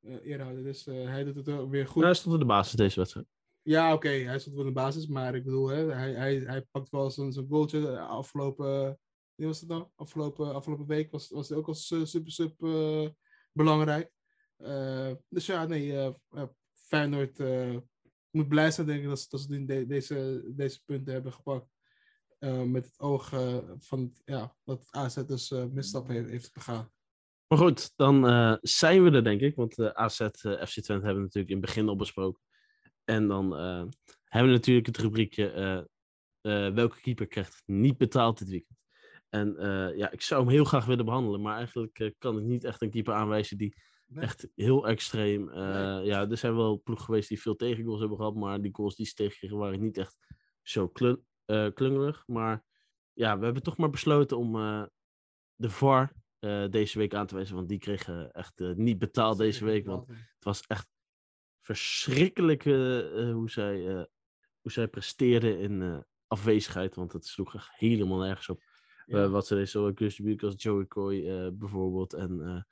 eerhouden. Dus hij doet het weer goed. Nou, hij stond in de basis deze wedstrijd. Ja, oké. Okay. Hij stond wel in de basis. Maar ik bedoel, hè, hij, hij, hij pakt wel zijn, zijn goaltje afgelopen... Wie was het dan? Afgelopen, afgelopen week was, was hij ook als super sub belangrijk. Uh, dus ja, nee, uh, Feyenoord moet blij zijn, denk ik, dat, dat ze de, deze, deze punten hebben gepakt. met het oog van ja, dat AZ dus misstap heeft, heeft begaan. Maar goed, dan zijn we er, denk ik. Want de AZ, FC Twente hebben we natuurlijk in het begin al besproken. En dan hebben we natuurlijk het rubriekje welke keeper krijgt niet betaald dit weekend. En ja, ik zou hem heel graag willen behandelen, maar eigenlijk kan ik niet echt een keeper aanwijzen die Echt heel extreem. Uh, Ja, er zijn wel ploegen geweest die veel tegengoals hebben gehad, maar die goals die ze tegenkregen waren niet echt zo klun klungerig. Maar ja, we hebben toch maar besloten om de VAR deze week aan te wijzen, want die kregen echt niet betaald deze week. Want het was echt verschrikkelijk hoe, zij, hoe zij presteerden in afwezigheid, want het sloeg echt helemaal nergens op. Ja. wat ze deden, zo Chris als Joey Coy bijvoorbeeld. En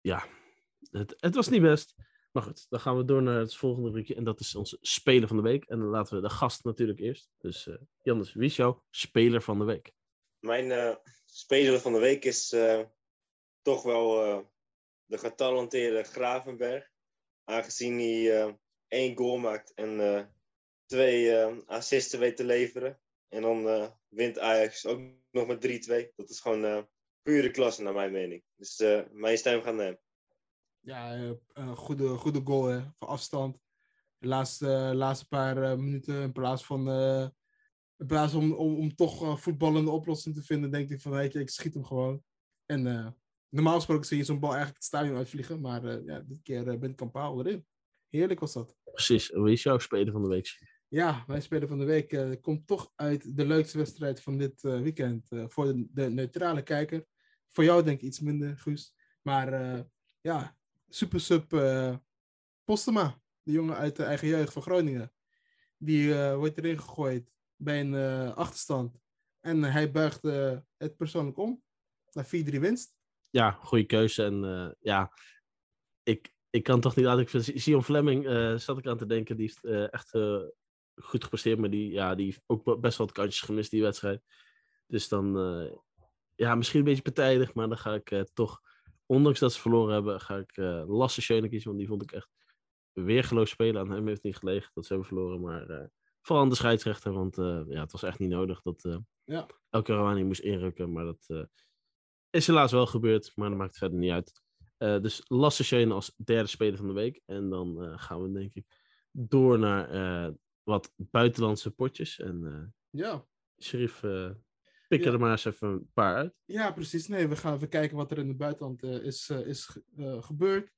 ja, het, het was niet best. Maar goed, dan gaan we door naar het volgende rubriekje. En dat is onze speler van de week. En dan laten we de gast natuurlijk eerst. Dus uh, Jannes, wie is jouw speler van de week? Mijn uh, speler van de week is uh, toch wel uh, de getalenteerde Gravenberg. Aangezien hij één goal maakt en twee assisten weet te leveren. En dan wint Ajax ook nog met 3-2. Dat is gewoon pure klasse naar mijn mening. Dus mijn stem gaat naar hem ja, een eh, eh, goede, goede goal hè, van afstand. De laatste, laatste paar uh, minuten in plaats van, uh, in plaats om, om, om toch uh, voetballende oplossing te vinden, denk ik van weet je, ik schiet hem gewoon. En normaal gesproken zie je zo'n bal eigenlijk het stadion uitvliegen, maar ja, dit keer ben ik Kampaal erin. Heerlijk was dat. Precies. Wie is jouw speler van de week? Ja, mijn speler van de week komt toch uit de leukste wedstrijd van dit weekend. voor de, neutrale kijker. Voor jou denk ik iets minder, Guus. Maar ja, super sub uh, Postema, de jongen uit de eigen jeugd van Groningen. Die uh, wordt erin gegooid bij een uh, achterstand. En hij buigt het persoonlijk om naar 4-3 winst. Ja, goede keuze. En ja, ik, ik kan toch niet laten. Ik Sion Fleming zat ik aan te denken. Die is echt goed gepresteerd. Maar die, ja, die heeft ook best wel wat kantjes gemist, die wedstrijd. Dus dan, ja, misschien een beetje partijdig. Maar dan ga ik toch ondanks dat ze verloren hebben, ga ik uh, Lasse Schöne kiezen. Want die vond ik echt weergeloos spelen. Aan hem heeft niet gelegen dat ze hebben verloren. Maar vooral aan de scheidsrechter. Want ja, het was echt niet nodig dat ja. El Karawani moest inrukken. Maar dat is helaas wel gebeurd. Maar dat maakt verder niet uit. dus Lasse Schöne als derde speler van de week. En dan gaan we denk ik door naar wat buitenlandse potjes. En ja. Sheriff Pik er maar eens even een paar uit. Ja, precies. Nee, we gaan even kijken wat er in het buitenland uh, is, is gebeurd.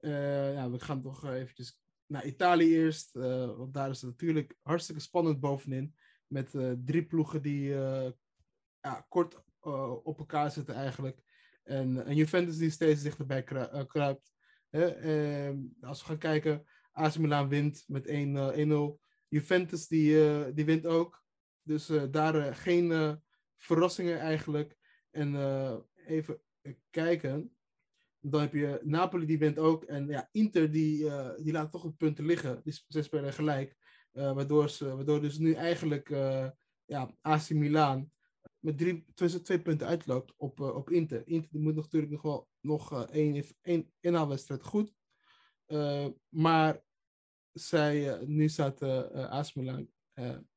ja, we gaan toch eventjes naar Italië eerst, want daar is het natuurlijk hartstikke spannend bovenin. Met drie ploegen die ja, kort op elkaar zitten eigenlijk. En, en Juventus die steeds dichterbij kruipt. Ehm, als we gaan kijken, AC Milan wint met 1-0. Juventus die, die wint ook. Dus daar geen verrassingen eigenlijk. En even kijken. Dan heb je Napoli, die wint ook. En ja, Inter, die, die laat toch het punten liggen. Die, ze spelen gelijk. Waardoor, ze, waardoor dus nu eigenlijk ja, AC Milan met drie, tussen twee punten uitloopt op, op Inter. Inter die moet natuurlijk nog wel nog één, één inhaalwedstrijd goed. maar zij, nu staat AC Milan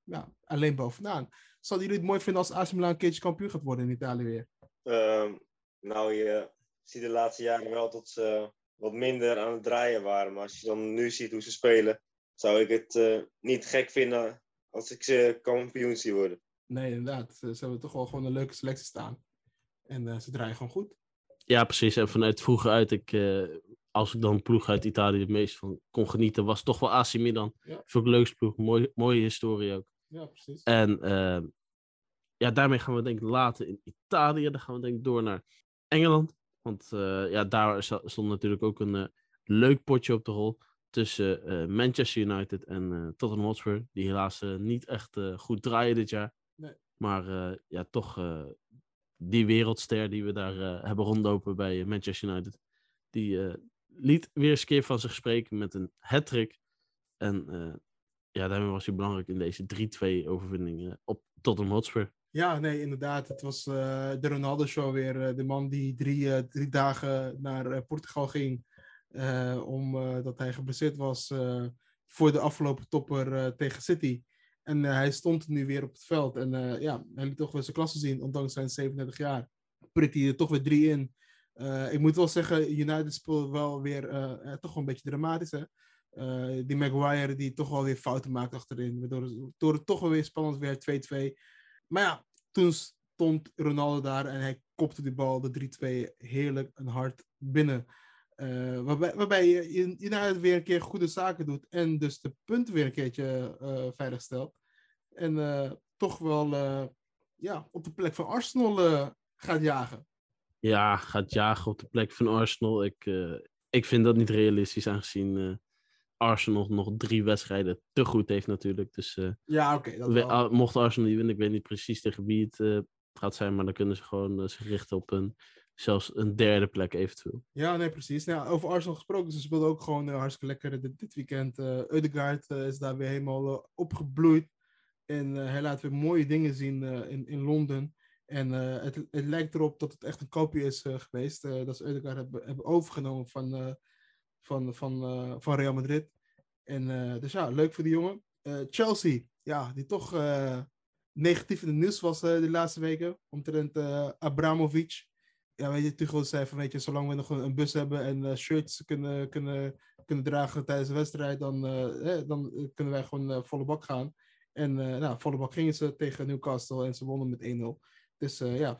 ja, alleen bovenaan. Zouden jullie het mooi vinden als AC Milan een keertje kampioen gaat worden in Italië weer? Um, nou, je zie de laatste jaren wel dat ze wat minder aan het draaien waren. Maar als je dan nu ziet hoe ze spelen, zou ik het uh, niet gek vinden als ik ze kampioen zie worden. Nee, inderdaad. Ze, hebben toch wel gewoon een leuke selectie staan. En uh, ze draaien gewoon goed. Ja, precies. En vanuit vroeger uit, ik, uh, als ik dan ploeg uit Italië het meest van kon genieten, was toch wel AC Milan. Ja. Ik leukste ploeg. Mooi, mooie historie ook. Ja, precies. En ja, daarmee gaan we denk ik later in Italië. Dan gaan we denk ik door naar Engeland. Want uh, ja, daar stond natuurlijk ook een uh, leuk potje op de rol tussen uh, Manchester United en Tottenham Hotspur. Die helaas niet echt goed draaien dit jaar. Nee. Maar ja, toch die wereldster die we daar hebben rondlopen bij Manchester United. Die liet weer eens een keer van zich spreken met een hat-trick. En ja, daarmee was hij belangrijk in deze 3-2 overwinning op Tottenham Hotspur. Ja, nee, inderdaad. Het was uh, de Ronaldo-show weer. Uh, de man die drie, uh, drie dagen naar Portugal ging. omdat hij geblesseerd was voor de afgelopen topper tegen City. En hij stond nu weer op het veld. En ja, hij liet toch wel zijn klasse zien, ondanks zijn 37 jaar. Prikt hij er toch weer drie in. Ik moet wel zeggen, United speelt wel weer toch wel een beetje dramatisch. Hè? die Maguire die toch wel weer fouten maakt achterin. Waardoor door het toch wel weer spannend werd, 2-2. Maar ja, toen stond Ronaldo daar en hij kopte die bal, de 3-2, heerlijk en hard binnen. Waarbij, waarbij je United weer een keer goede zaken doet en dus de punten weer een keertje uh, veilig stelt. En toch wel ja, op de plek van Arsenal gaat jagen. Ja, gaat jagen op de plek van Arsenal. Ik, ik vind dat niet realistisch aangezien Arsenal nog drie wedstrijden te goed heeft natuurlijk. Dus uh, ja, oké. Okay, mocht Arsenal niet winnen, ik weet niet precies tegen wie het gaat zijn, maar dan kunnen ze gewoon zich richten op een, zelfs een derde plek eventueel. Ja, nee, precies. Nou, over Arsenal gesproken, ze speelden ook gewoon hartstikke lekker dit, dit weekend. Eudegaard is daar weer helemaal opgebloeid. En hij laat weer mooie dingen zien in, in Londen. En het, het lijkt erop dat het echt een kopie is geweest. dat ze Eudegaard hebben, hebben overgenomen van van, van, van Real Madrid. En dus ja, leuk voor die jongen. Chelsea, ja, die toch negatief in de nieuws was de laatste weken. Omtrent Abramovic. Ja, weet je, Tuchel zei van, weet je, zolang we nog een, een bus hebben en shirts kunnen, kunnen, kunnen dragen tijdens de wedstrijd, dan, eh, dan kunnen wij gewoon volle bak gaan. En nou, volle bak gingen ze tegen Newcastle en ze wonnen met 1-0. Dus ja,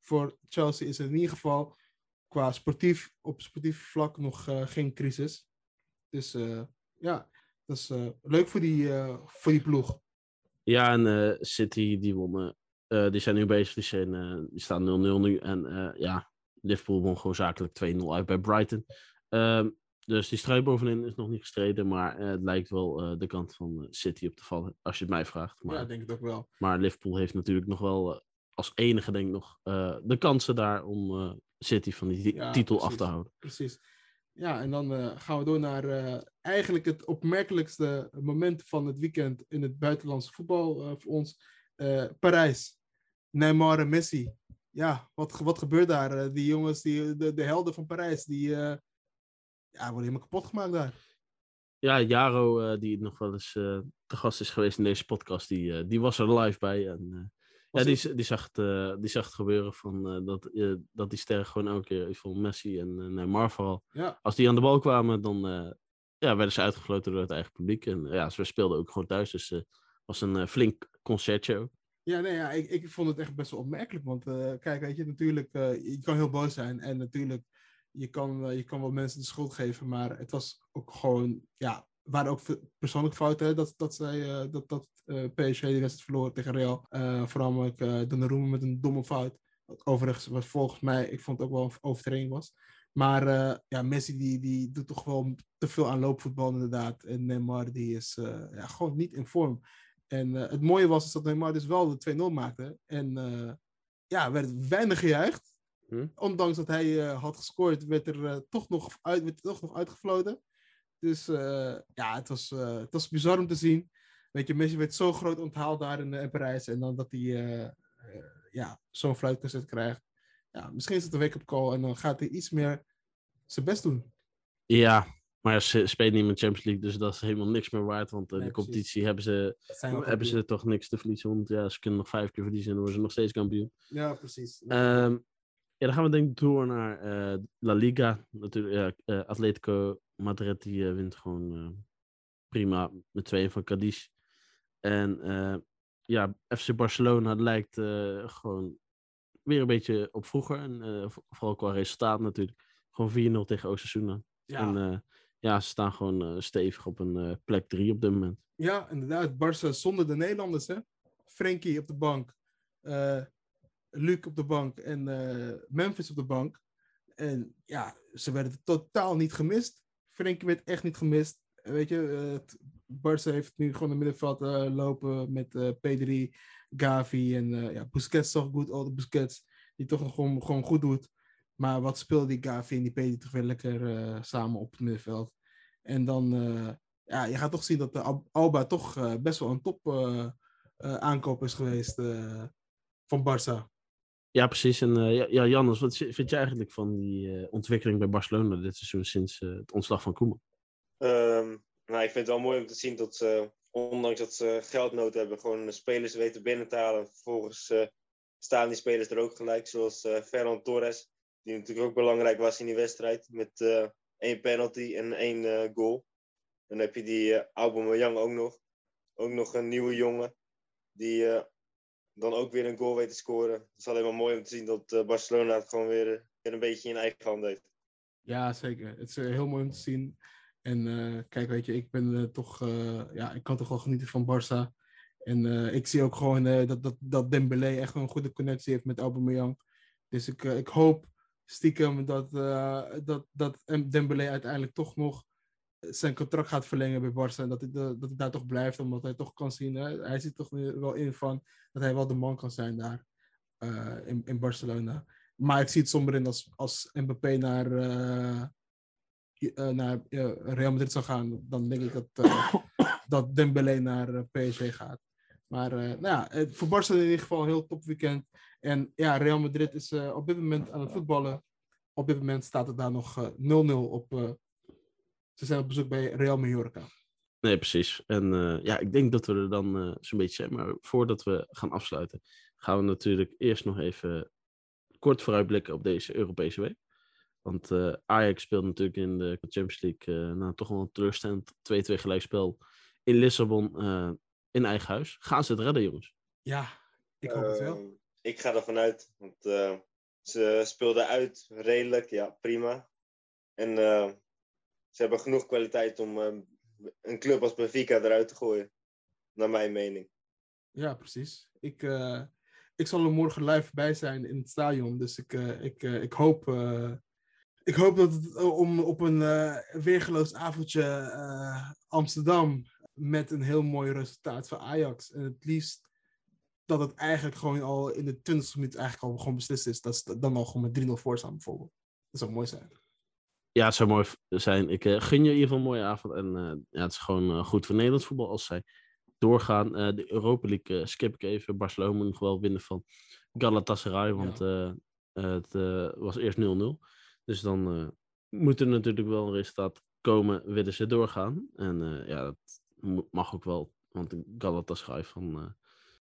voor Chelsea is het in ieder geval qua sportief, op sportief vlak nog uh, geen crisis. Dus ja, dat is leuk voor die, voor die ploeg. Ja, en City die wonnen. die zijn nu bezig, die, zijn, die staan 0-0 nu. En ja, Liverpool won gewoon zakelijk 2-0 uit bij Brighton. Ehm, dus die strijd bovenin is nog niet gestreden, maar het lijkt wel de kant van City op te vallen, als je het mij vraagt. Maar, ja, denk ik ook wel. Maar Liverpool heeft natuurlijk nog wel als enige, denk ik nog, de kansen daar om City van die titel af te houden. Precies. Ja, en dan uh, gaan we door naar eigenlijk het opmerkelijkste moment van het weekend in het buitenlandse voetbal voor ons. Parijs. Neymar en Messi. Ja, wat, wat gebeurt daar? die jongens, die, de, de helden van Parijs, die ja, worden helemaal kapot gemaakt daar. Ja, Jaro, die nog wel eens te gast is geweest in deze podcast, die, die was er live bij. En ja, die, die, zag het, uh, die zag het gebeuren van, uh, dat, uh, dat die sterren gewoon elke keer, ik vond Messi en Neymar vooral, ja. als die aan de bal kwamen, dan ja, werden ze uitgefloten door het eigen publiek. En ja, ze speelden ook gewoon thuis, dus het was een flink concertje ook. Ja, nee, ja, ik, ik vond het echt best wel opmerkelijk, want kijk, weet je, natuurlijk, je kan heel boos zijn en natuurlijk, je kan, je kan wel mensen de schuld geven, maar het was ook gewoon, ja, waren ook persoonlijke fouten, hè, dat, dat, zij, dat, dat PSG de wedstrijd verloor tegen Real. vooral met uh, Donnarumma met een domme fout. Overigens, was volgens mij, ik vond het ook wel een overtreding was. Maar ja, Messi die, die doet toch wel te veel aan loopvoetbal inderdaad. En Neymar die is ja, gewoon niet in vorm. En het mooie was is dat Neymar dus wel de 2-0 maakte. En ja, werd weinig gejuicht. Hm? Ondanks dat hij had gescoord, werd er, toch, nog uit, werd er toch nog uitgefloten. Dus uh, ja, het was, uh, het was bizar om te zien. Weet je, Messi werd zo groot onthaald daar in, in Parijs. En dan dat hij uh, ja, zo'n fluitcassette krijgt. Ja, misschien is het een wake-up call. En dan gaat hij iets meer zijn best doen. Ja, maar ze spelen niet meer Champions League. Dus dat is helemaal niks meer waard. Want in de competitie hebben ze, hebben ze toch niks te verliezen. Want ja, ze kunnen nog vijf keer verliezen. En dan worden ze nog steeds kampioen. Ja, precies. Um, ja, dan gaan we denk ik door naar La Liga. Natuurlijk, Atletico Madrid die uh, wint gewoon uh, prima met 2 van Cadiz. En uh, ja, FC Barcelona lijkt gewoon weer een beetje op vroeger. En vooral qua resultaat natuurlijk. Gewoon 4-0 tegen Osasuna. Ja. En ja, ze staan gewoon stevig op een plek 3 op dit moment. Ja, inderdaad. Barça zonder de Nederlanders, hè. Frenkie op de bank. Luc op de bank en Memphis op de bank. En ja, ze werden totaal niet gemist. Frenkie werd echt niet gemist. Weet je, uh, Barca heeft nu gewoon een middenveld uh, lopen met uh, P3, Gavi en ja, Busquets toch goed. Al de Busquets die toch gewoon, gewoon goed doet. Maar wat speelde die Gavi en die P3 toch weer lekker samen op het middenveld. En dan, ja, je gaat toch zien dat de Alba toch best wel een top aankoop is geweest van Barça. Ja, precies. En uh, ja, Jannes, wat vind je eigenlijk van die uh, ontwikkeling bij Barcelona dit seizoen sinds uh, het ontslag van Koeman? Um, nou, ik vind het wel mooi om te zien dat ondanks dat ze geldnood hebben, gewoon de spelers weten binnen te halen. Vervolgens staan die spelers er ook gelijk, zoals Ferran Torres, die natuurlijk ook belangrijk was in die wedstrijd, met één penalty en één goal. Dan heb je die uh, Aubameyang ook nog. Ook nog een nieuwe jongen, die dan ook weer een goal weet te scoren. Het is alleen maar mooi om te zien dat uh, Barcelona het gewoon weer, uh, weer, een beetje in eigen hand heeft. Ja, zeker. Het is uh, heel mooi om te zien. En kijk, weet je, ik ben toch, ja, ik kan toch wel genieten van Barça. En ik zie ook gewoon dat, dat, dat Dembélé echt een goede connectie heeft met Aubameyang. Dus ik, ik hoop stiekem dat, dat, dat Dembélé uiteindelijk toch nog zijn contract gaat verlengen bij Barça. En dat hij, dat hij daar toch blijft, omdat hij toch kan zien. Hè? Hij ziet toch wel in van dat hij wel de man kan zijn daar uh, in, in Barcelona. Maar ik zie het somber in als, als Mbappé naar, uh, uh, naar Real Madrid zou gaan. Dan denk ik dat, dat Dembélé naar PSG gaat. Maar nou ja, voor Barcelona in ieder geval een heel top weekend. En ja, Real Madrid is op dit moment aan het voetballen. Op dit moment staat het daar nog 0-0 op ze zijn op bezoek bij Real Mallorca. Nee, precies. En uh, ja, ik denk dat we er dan uh, zo'n beetje zijn. Maar voordat we gaan afsluiten, gaan we natuurlijk eerst nog even kort vooruitblikken op deze Europese week. Want uh, Ajax speelt natuurlijk in de Champions League nou, toch wel een teleurstellend 2-2 gelijkspel in Lissabon in eigen huis. Gaan ze het redden, jongens? Ja, ik hoop het wel. Ehm, ik ga ervan uit. Want ze speelden uit redelijk, ja, prima. En ze hebben genoeg kwaliteit om um, een club als Benfica eruit te gooien. Naar mijn mening. Ja, precies. Ik, uh, ik zal er morgen live bij zijn in het stadion. Dus ik, uh, ik, uh, ik hoop. ik hoop dat het om op een weergeloos avondje Amsterdam. met een heel mooi resultaat voor Ajax. En het liefst dat het eigenlijk gewoon al in de 20 minuut eigenlijk al gewoon beslist is. Dat ze dan al gewoon met 3-0 voor staan, bijvoorbeeld. Dat zou mooi zijn ja, het zou mooi zijn. Ik uh, gun je in ieder geval een mooie avond. En uh, ja, het is gewoon uh, goed voor Nederlands voetbal als zij doorgaan. de Europa League skip ik even. Barcelona moet nog wel winnen van Galatasaray. Want ja. het was eerst 0-0. Dus dan moet er natuurlijk wel een resultaat komen. Willen ze doorgaan. En ja, dat mag ook wel. Want Galatasaray van,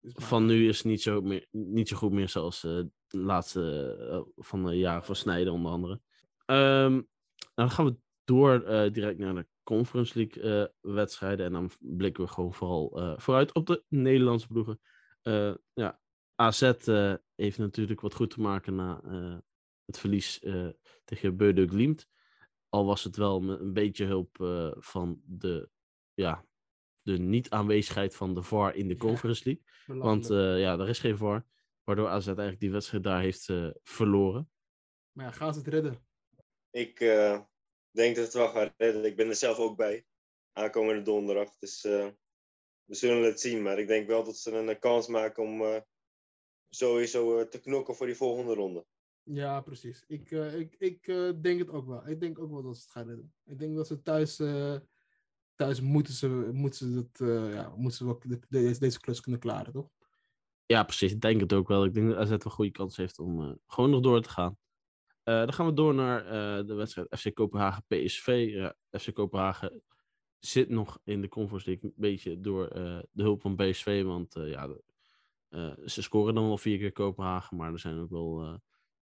van nu is niet zo, meer, niet zo goed meer zoals de laatste van de jaren van Snijden onder andere. Um, dan gaan we door uh, direct naar de Conference League uh, wedstrijden. En dan blikken we gewoon vooral uh, vooruit op de Nederlandse ploegen. ja, AZ heeft natuurlijk wat goed te maken na het verlies tegen Beude Glimt. Al was het wel met een beetje hulp van de ja, de niet-aanwezigheid van de VAR in de. Conference League. Want eh, ja, er is geen VAR. Waardoor AZ eigenlijk die wedstrijd daar heeft eh, verloren. maar ja, gaan ze het redden? Ik eh, denk dat het wel gaat redden. Ik ben er zelf ook bij. Aankomende donderdag. Dus eh, we zullen het zien. Maar ik denk wel dat ze een eh, kans maken om eh, sowieso eh, te knokken voor die volgende ronde. Ja, precies. Ik, eh, ik, ik eh, denk het ook wel. Ik denk ook wel dat ze het gaan redden. Ik denk dat ze thuis, eh, thuis moeten ze, moeten ze, dat, eh, ja, moeten ze wel de- deze, deze klus kunnen klaren, toch? Ja, precies. Ik denk het ook wel. Ik denk dat AZ wel een goede kans heeft om eh, gewoon nog door te gaan. Eh, dan gaan we door naar eh, de wedstrijd FC Kopenhagen-PSV. Ja, FC Kopenhagen zit nog in de Conference League een beetje door eh, de hulp van PSV. Want eh, ja, eh, ze scoren dan wel vier keer Kopenhagen. Maar er zijn ook wel eh,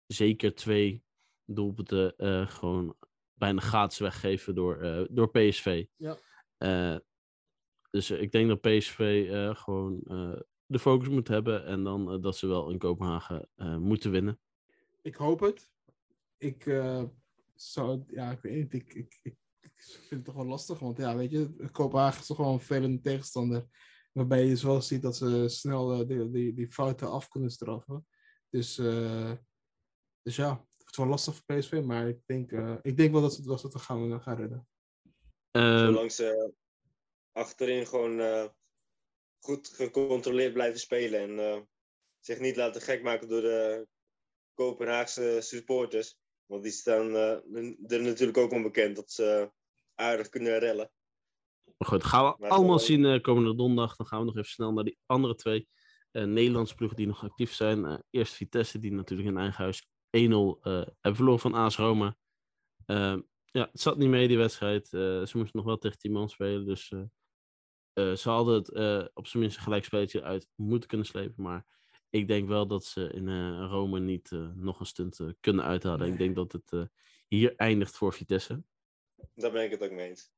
zeker twee doelpunten eh, gewoon bijna gratis weggegeven door, eh, door PSV. Ja. Eh, dus eh, ik denk dat PSV eh, gewoon eh, de focus moet hebben. En dan eh, dat ze wel in Kopenhagen eh, moeten winnen. Ik hoop het. Ik eh, zou, ja, ik weet niet. Ik, ik, ik, ik vind het toch wel lastig. Want ja, weet je, Kopenhagen is toch wel een vervelende tegenstander. Waarbij je zo ziet dat ze snel eh, die, die, die fouten af kunnen straffen. Dus, eh, dus ja, het is wel lastig voor PSV. Maar ik denk, eh, ik denk wel dat ze het, dat ze het gaan, gaan redden. Ehm, Zolang ze achterin gewoon eh, goed gecontroleerd blijven spelen. En eh, zich niet laten gek maken door de Kopenhaagse supporters. Want die staan eh, er natuurlijk ook onbekend dat ze aardig kunnen rellen. Maar goed, gaan we Maar allemaal zien eh, komende donderdag. Dan gaan we nog even snel naar die andere twee eh, Nederlandse ploegen die nog actief zijn. Eh, eerst Vitesse, die natuurlijk in eigen huis 1-0 eh hebben verloren van AS Roma. Ehm, ja, het zat niet mee, die wedstrijd. Eh, ze moesten nog wel tegen 10 man spelen. Dus eh, eh, ze hadden het eh, op zijn minst een gelijkspelletje uit moeten kunnen slepen. Maar ik denk wel dat ze in eh, Rome niet eh, nog een stunt eh, kunnen uithalen. Ik denk dat het eh, hier eindigt voor Vitesse. Daar ben ik het ook mee eens.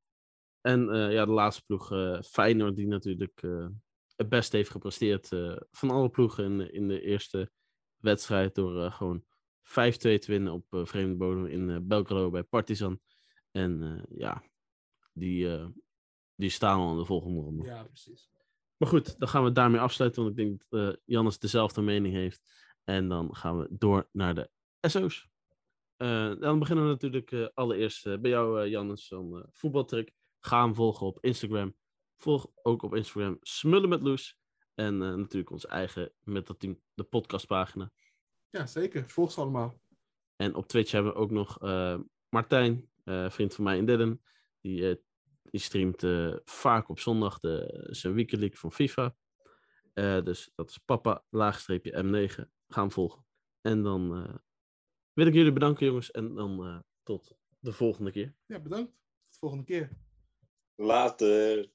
En eh, ja, de laatste ploeg, eh Feyenoord, die natuurlijk eh, het best heeft gepresteerd eh, van alle ploegen in, in de eerste wedstrijd. Door eh, gewoon 5-2 te winnen op eh, vreemde bodem in eh, Belgrado bij Partizan. En eh, ja, die, eh, die staan al in de volgende ronde. Ja, precies. Maar goed, dan gaan we daarmee afsluiten, want ik denk dat eh, Jannes dezelfde mening heeft. En dan gaan we door naar de SO's. Eh, dan beginnen we natuurlijk eh, allereerst bij jou, Jannes, van Voetbaltrick. Ga hem volgen op Instagram. Volg ook op Instagram Smullen met Loes. En natuurlijk onze eigen met dat team, de podcastpagina. Ja, zeker. Volg ze allemaal. En op Twitch hebben we ook nog Martijn, vriend van mij in Dillen. Die, die streamt eh, vaak op zondag de, zijn Weekend League van FIFA. Eh, dus dat is papa, laagstreepje M9. Ga hem volgen. En dan eh, wil ik jullie bedanken jongens. En dan eh, tot de volgende keer. Ja, bedankt. Tot de volgende keer. Later.